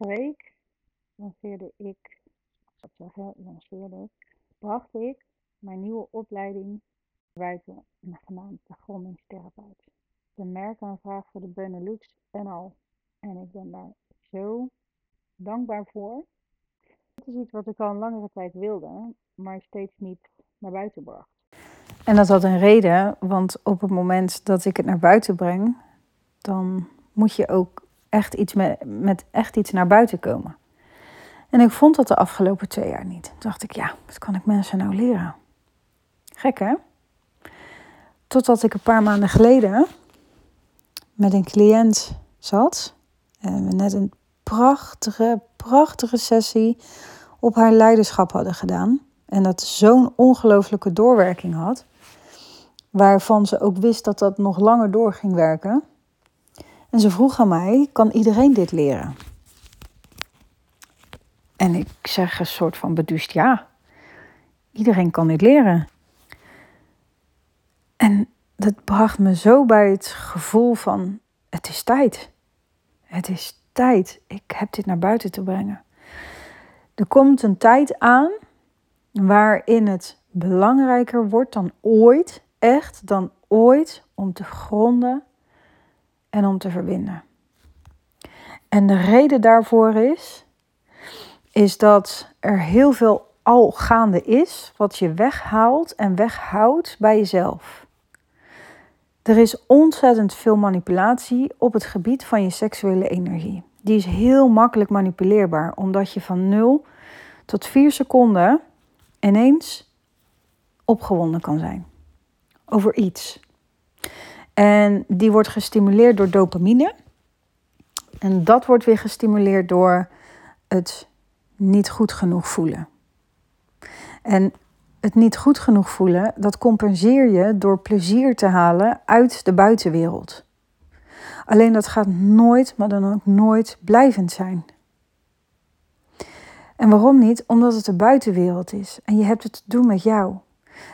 vorige week lanceerde ik, wat zeggen, ik, bracht ik mijn nieuwe opleiding buiten genaamd de grondingstherapeut. De merkaanvraag voor de Benelux en al. En ik ben daar zo dankbaar voor. Het is iets wat ik al een langere tijd wilde, maar steeds niet naar buiten bracht. En dat had een reden, want op het moment dat ik het naar buiten breng, dan moet je ook echt iets met, echt iets naar buiten komen. En ik vond dat de afgelopen twee jaar niet. Toen dacht ik, ja, wat kan ik mensen nou leren? Gek hè? Totdat ik een paar maanden geleden met een cliënt zat. En we net een prachtige, prachtige sessie op haar leiderschap hadden gedaan. En dat zo'n ongelooflijke doorwerking had. Waarvan ze ook wist dat dat nog langer door ging werken. En ze vroeg aan mij: kan iedereen dit leren? En ik zeg een soort van beduust ja. Iedereen kan dit leren. En dat bracht me zo bij het gevoel van: het is tijd. Het is tijd. Ik heb dit naar buiten te brengen. Er komt een tijd aan waarin het belangrijker wordt dan ooit, echt dan ooit, om te gronden en om te verbinden. En de reden daarvoor is, is dat er heel veel al gaande is wat je weghaalt en weghoudt bij jezelf. Er is ontzettend veel manipulatie op het gebied van je seksuele energie. Die is heel makkelijk manipuleerbaar, omdat je van 0 tot 4 seconden ineens opgewonden kan zijn over iets. En die wordt gestimuleerd door dopamine. En dat wordt weer gestimuleerd door het niet goed genoeg voelen. En het niet goed genoeg voelen, dat compenseer je door plezier te halen uit de buitenwereld. Alleen dat gaat nooit, maar dan ook nooit blijvend zijn. En waarom niet? Omdat het de buitenwereld is en je hebt het te doen met jou.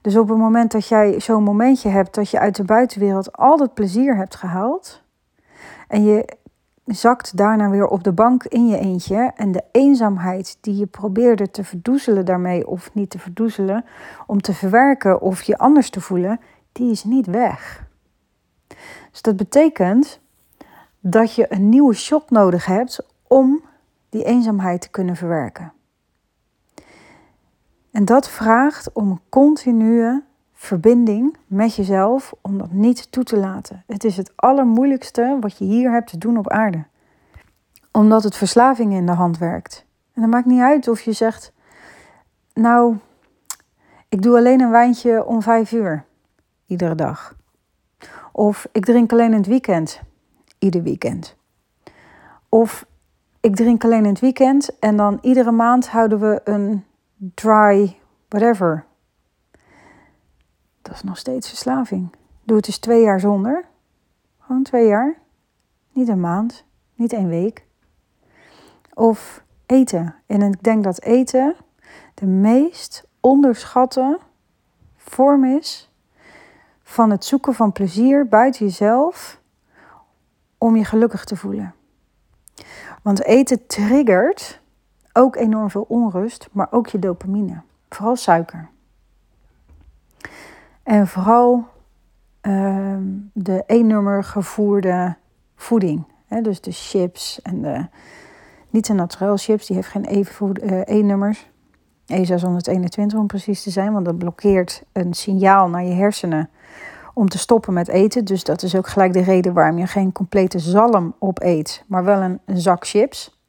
Dus op het moment dat jij zo'n momentje hebt dat je uit de buitenwereld al dat plezier hebt gehaald en je zakt daarna weer op de bank in je eentje en de eenzaamheid die je probeerde te verdoezelen daarmee of niet te verdoezelen, om te verwerken of je anders te voelen, die is niet weg. Dus dat betekent dat je een nieuwe shot nodig hebt om die eenzaamheid te kunnen verwerken. En dat vraagt om een continue verbinding met jezelf om dat niet toe te laten. Het is het allermoeilijkste wat je hier hebt te doen op aarde. Omdat het verslaving in de hand werkt. En dat maakt niet uit of je zegt, nou, ik doe alleen een wijntje om vijf uur, iedere dag. Of ik drink alleen in het weekend, ieder weekend. Of ik drink alleen in het weekend en dan iedere maand houden we een dry whatever. Dat is nog steeds verslaving. Doe het eens twee jaar zonder. Gewoon twee jaar. Niet een maand, niet één week. Of eten. En ik denk dat eten de meest onderschatte vorm is van het zoeken van plezier buiten jezelf om je gelukkig te voelen. Want eten triggert ook enorm veel onrust, maar ook je dopamine. Vooral suiker. En vooral uh, de één-nummer gevoerde voeding. Hè, dus de chips en de niet de naturel chips, die heeft geen één-nummers. Uh, E621 om precies te zijn, want dat blokkeert een signaal naar je hersenen om te stoppen met eten. Dus dat is ook gelijk de reden waarom je geen complete zalm opeet, maar wel een zak chips.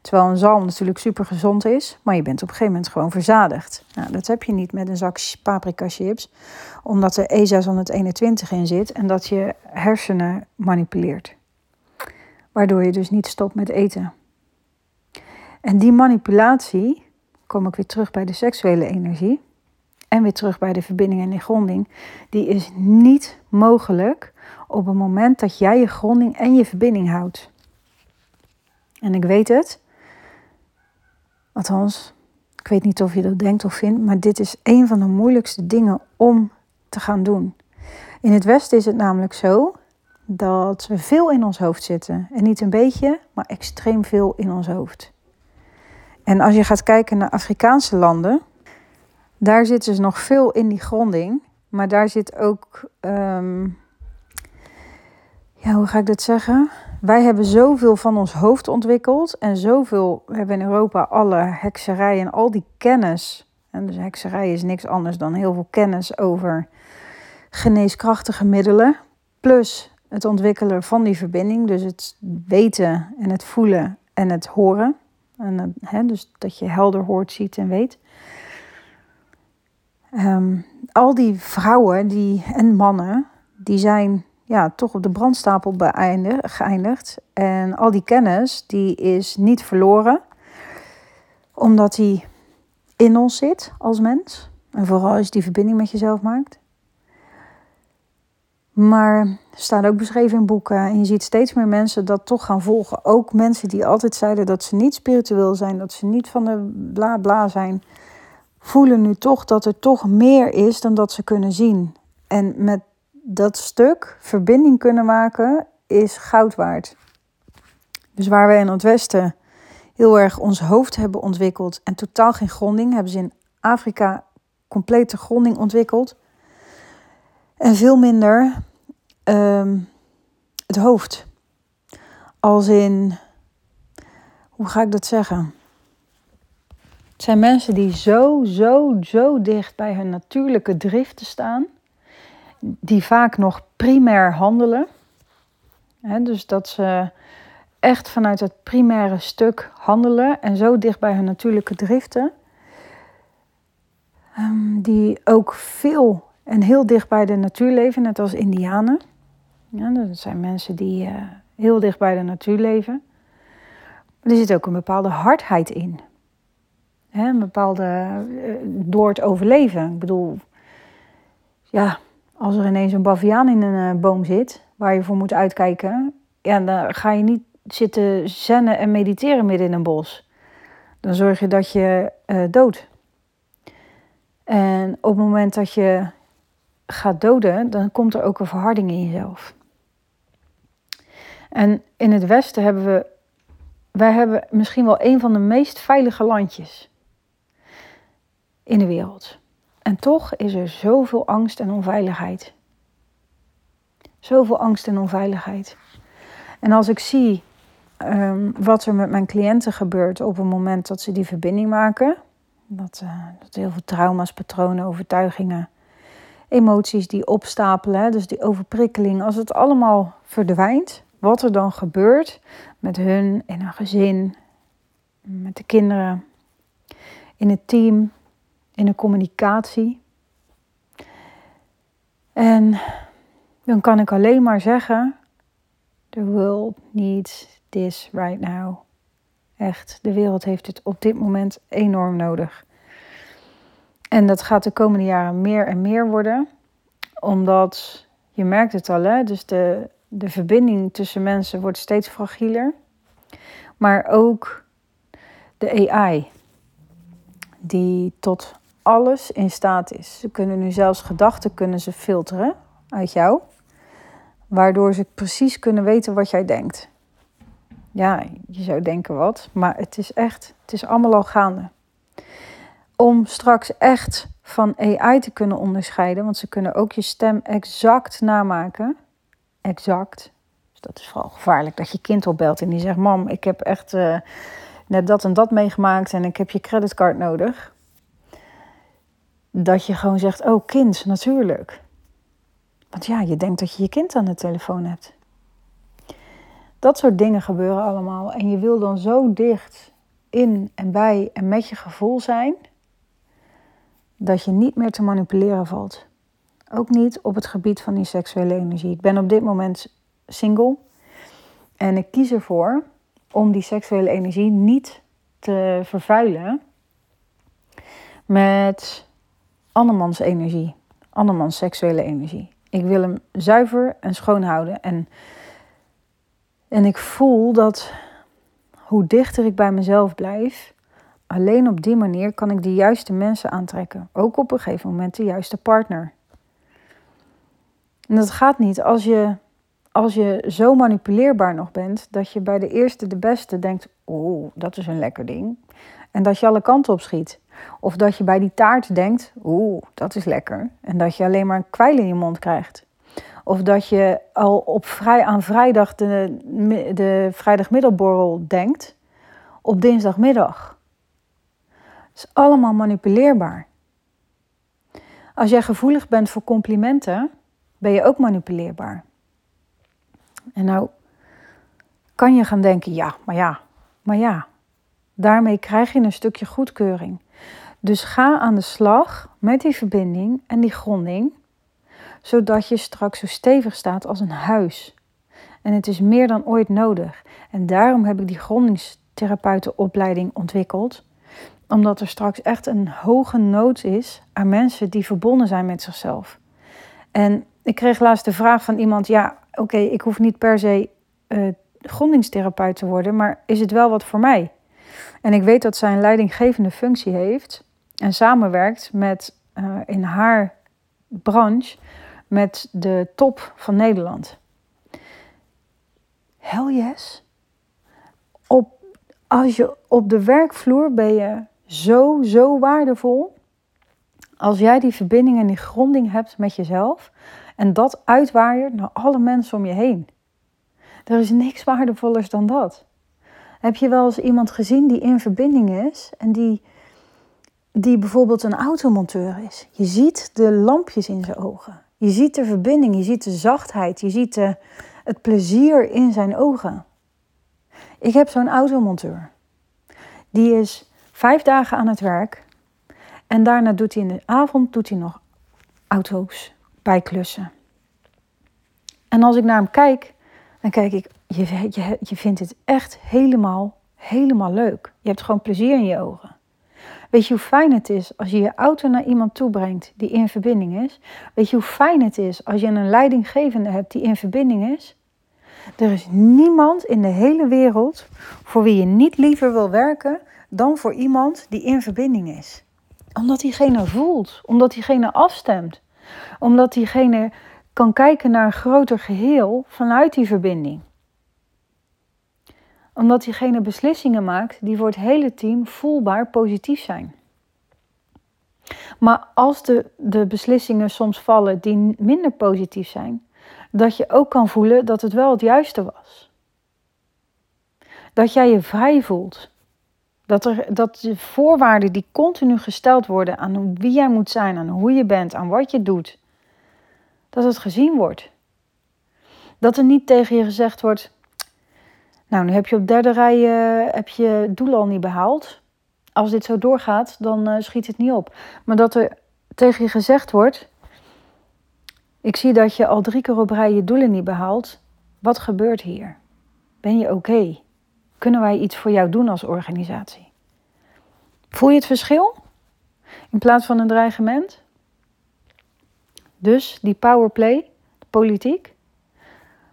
Terwijl een zalm natuurlijk super gezond is, maar je bent op een gegeven moment gewoon verzadigd. Nou, dat heb je niet met een zak paprika chips, omdat er E621 in zit en dat je hersenen manipuleert. Waardoor je dus niet stopt met eten. En die manipulatie, kom ik weer terug bij de seksuele energie en weer terug bij de verbinding en de gronding, die is niet mogelijk op het moment dat jij je gronding en je verbinding houdt. En ik weet het. Althans, ik weet niet of je dat denkt of vindt, maar dit is een van de moeilijkste dingen om te gaan doen. In het Westen is het namelijk zo dat we veel in ons hoofd zitten. En niet een beetje, maar extreem veel in ons hoofd. En als je gaat kijken naar Afrikaanse landen, daar zitten ze nog veel in die gronding. Maar daar zit ook, ehm, ja, hoe ga ik dit zeggen? Wij hebben zoveel van ons hoofd ontwikkeld en zoveel, we hebben in Europa alle hekserij en al die kennis. En dus hekserij is niks anders dan heel veel kennis over geneeskrachtige middelen. Plus het ontwikkelen van die verbinding, dus het weten en het voelen en het horen. En, hè, dus dat je helder hoort, ziet en weet. Ehm, al die vrouwen die, en mannen, die zijn ja, toch op de brandstapel geëindigd. En al die kennis, die is niet verloren. Omdat die in ons zit als mens. En vooral als je die verbinding met jezelf maakt. Maar staat ook beschreven in boeken. En je ziet steeds meer mensen dat toch gaan volgen. Ook mensen die altijd zeiden dat ze niet spiritueel zijn. Dat ze niet van de bla bla zijn. Voelen nu toch dat er toch meer is dan dat ze kunnen zien. En met dat stuk verbinding kunnen maken is goud waard. Dus waar we in het Westen heel erg ons hoofd hebben ontwikkeld en totaal geen gronding, hebben ze in Afrika complete gronding ontwikkeld. En veel minder ehm, het hoofd. Als in, hoe ga ik dat zeggen? Het zijn mensen die zo, zo, zo dicht bij hun natuurlijke driften staan die vaak nog primair handelen. dus dat ze echt vanuit het primaire stuk handelen en zo dicht bij hun natuurlijke driften. Ehm, die ook veel en heel dicht bij de natuur leven, net als Indianen. Ja, dat zijn mensen die uh, heel dicht bij de natuur leven. Er zit ook een bepaalde hardheid in. een bepaalde, uh, door het overleven. Ik bedoel, ja, als er ineens een baviaan in een eh, boom zit, waar je voor moet uitkijken, ja, dan ga je niet zitten zennen en mediteren midden in een bos. Dan zorg je dat je uh, dood. En op het moment dat je gaat doden, dan komt er ook een verharding in jezelf. En in het Westen hebben we, wij hebben misschien wel een van de meest veilige landjes in de wereld. En toch is er zoveel angst en onveiligheid. Zoveel angst en onveiligheid. En als ik zie ehm, wat er met mijn cliënten gebeurt op het moment dat ze die verbinding maken, dat, uh, dat heel veel trauma's, patronen, overtuigingen, emoties die opstapelen, dus die overprikkeling, als het allemaal verdwijnt, wat er dan gebeurt met hun in hun gezin, met de kinderen, in het team, in de communicatie. En dan kan ik alleen maar zeggen: The world needs this right now. Echt, de wereld heeft het op dit moment enorm nodig. En dat gaat de komende jaren meer en meer worden, omdat je merkt het al, hè? dus de, de verbinding tussen mensen wordt steeds fragieler. Maar ook de AI, die tot alles in staat is. Ze kunnen nu zelfs gedachten kunnen ze filteren uit jou, waardoor ze precies kunnen weten wat jij denkt. Ja, je zou denken wat, maar het is echt, het is allemaal al gaande. Om straks echt van AI te kunnen onderscheiden, want ze kunnen ook je stem exact namaken. Exact. Dus dat is vooral gevaarlijk dat je kind opbelt en die zegt: Mam, ik heb echt uh, net dat en dat meegemaakt en ik heb je creditcard nodig dat je gewoon zegt, oh kind, natuurlijk. Want ja, je denkt dat je je kind aan de telefoon hebt. Dat soort dingen gebeuren allemaal. En je wil dan zo dicht in en bij en met je gevoel zijn, dat je niet meer te manipuleren valt. Ook niet op het gebied van die seksuele energie. Ik ben op dit moment single en ik kies ervoor om die seksuele energie niet te vervuilen met andermans energie, andermans seksuele energie. Ik wil hem zuiver en schoon houden. En, en ik voel dat hoe dichter ik bij mezelf blijf, alleen op die manier kan ik de juiste mensen aantrekken. Ook op een gegeven moment de juiste partner. En dat gaat niet als je als je zo manipuleerbaar nog bent dat je bij de eerste de beste denkt: oeh, dat is een lekker ding. En dat je alle kanten op schiet. Of dat je bij die taart denkt: oeh, dat is lekker. En dat je alleen maar een kwijl in je mond krijgt. Of dat je al op vrij, aan vrijdag de, de vrijdagmiddelborrel denkt op dinsdagmiddag. Het is allemaal manipuleerbaar. Als jij gevoelig bent voor complimenten, ben je ook manipuleerbaar. En nou kan je gaan denken, ja, maar ja, maar ja. Daarmee krijg je een stukje goedkeuring. Dus ga aan de slag met die verbinding en die gronding, zodat je straks zo stevig staat als een huis. En het is meer dan ooit nodig. En daarom heb ik die grondingstherapeutenopleiding ontwikkeld, omdat er straks echt een hoge nood is aan mensen die verbonden zijn met zichzelf. En ik kreeg laatst de vraag van iemand: ja, oké, ik hoef niet per se uh, grondingstherapeut te worden, maar is het wel wat voor mij? En ik weet dat zij een leidinggevende functie heeft en samenwerkt met uh, in haar branche met de top van Nederland. Hell yes. Op, als je op de werkvloer ben je zo, zo waardevol. Als jij die verbinding en die gronding hebt met jezelf, en dat uitwaaiert naar alle mensen om je heen. Er is niks waardevollers dan dat. Heb je wel eens iemand gezien die in verbinding is en die, die bijvoorbeeld een automonteur is? Je ziet de lampjes in zijn ogen. Je ziet de verbinding, je ziet de zachtheid, je ziet de, het plezier in zijn ogen. Ik heb zo'n automonteur. Die is vijf dagen aan het werk en daarna doet hij in de avond doet hij nog auto's bijklussen. En als ik naar hem kijk, dan kijk ik, je, je, je vindt het echt helemaal, helemaal leuk. Je hebt gewoon plezier in je ogen. Weet je hoe fijn het is als je je auto naar iemand toe brengt die in verbinding is? Weet je hoe fijn het is als je een leidinggevende hebt die in verbinding is? Er is niemand in de hele wereld voor wie je niet liever wil werken dan voor iemand die in verbinding is. Omdat diegene voelt, omdat diegene afstemt, omdat diegene kan kijken naar een groter geheel vanuit die verbinding. Omdat diegene beslissingen maakt die voor het hele team voelbaar positief zijn. Maar als de, de beslissingen soms vallen die minder positief zijn, dat je ook kan voelen dat het wel het juiste was. Dat jij je vrij voelt. Dat, er, dat de voorwaarden die continu gesteld worden aan wie jij moet zijn, aan hoe je bent, aan wat je doet, dat het gezien wordt. Dat er niet tegen je gezegd wordt, nou nu heb je op derde rij uh, heb je doel al niet behaald. Als dit zo doorgaat, dan uh, schiet het niet op. Maar dat er tegen je gezegd wordt, ik zie dat je al drie keer op rij je doelen niet behaalt. Wat gebeurt hier? Ben je oké? Kunnen wij iets voor jou doen als organisatie? Voel je het verschil? In plaats van een dreigement? Dus die powerplay, politiek,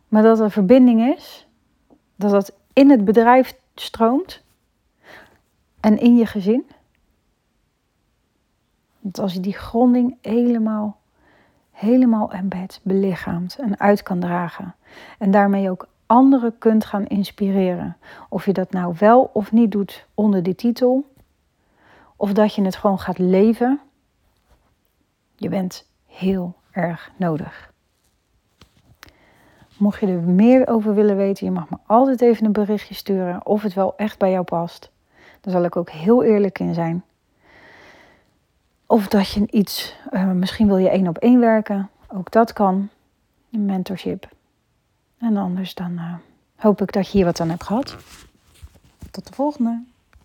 maar dat er verbinding is, dat dat in het bedrijf stroomt en in je gezin. Want als je die gronding helemaal, helemaal embed, belichaamt en uit kan dragen en daarmee ook anderen kunt gaan inspireren. Of je dat nou wel of niet doet onder die titel, of dat je het gewoon gaat leven. Je bent heel erg nodig. Mocht je er meer over willen weten, je mag me altijd even een berichtje sturen of het wel echt bij jou past. Daar zal ik ook heel eerlijk in zijn. Of dat je iets, uh, misschien wil je één op één werken, ook dat kan. Een mentorship. En anders dan uh, hoop ik dat je hier wat aan hebt gehad. Tot de volgende.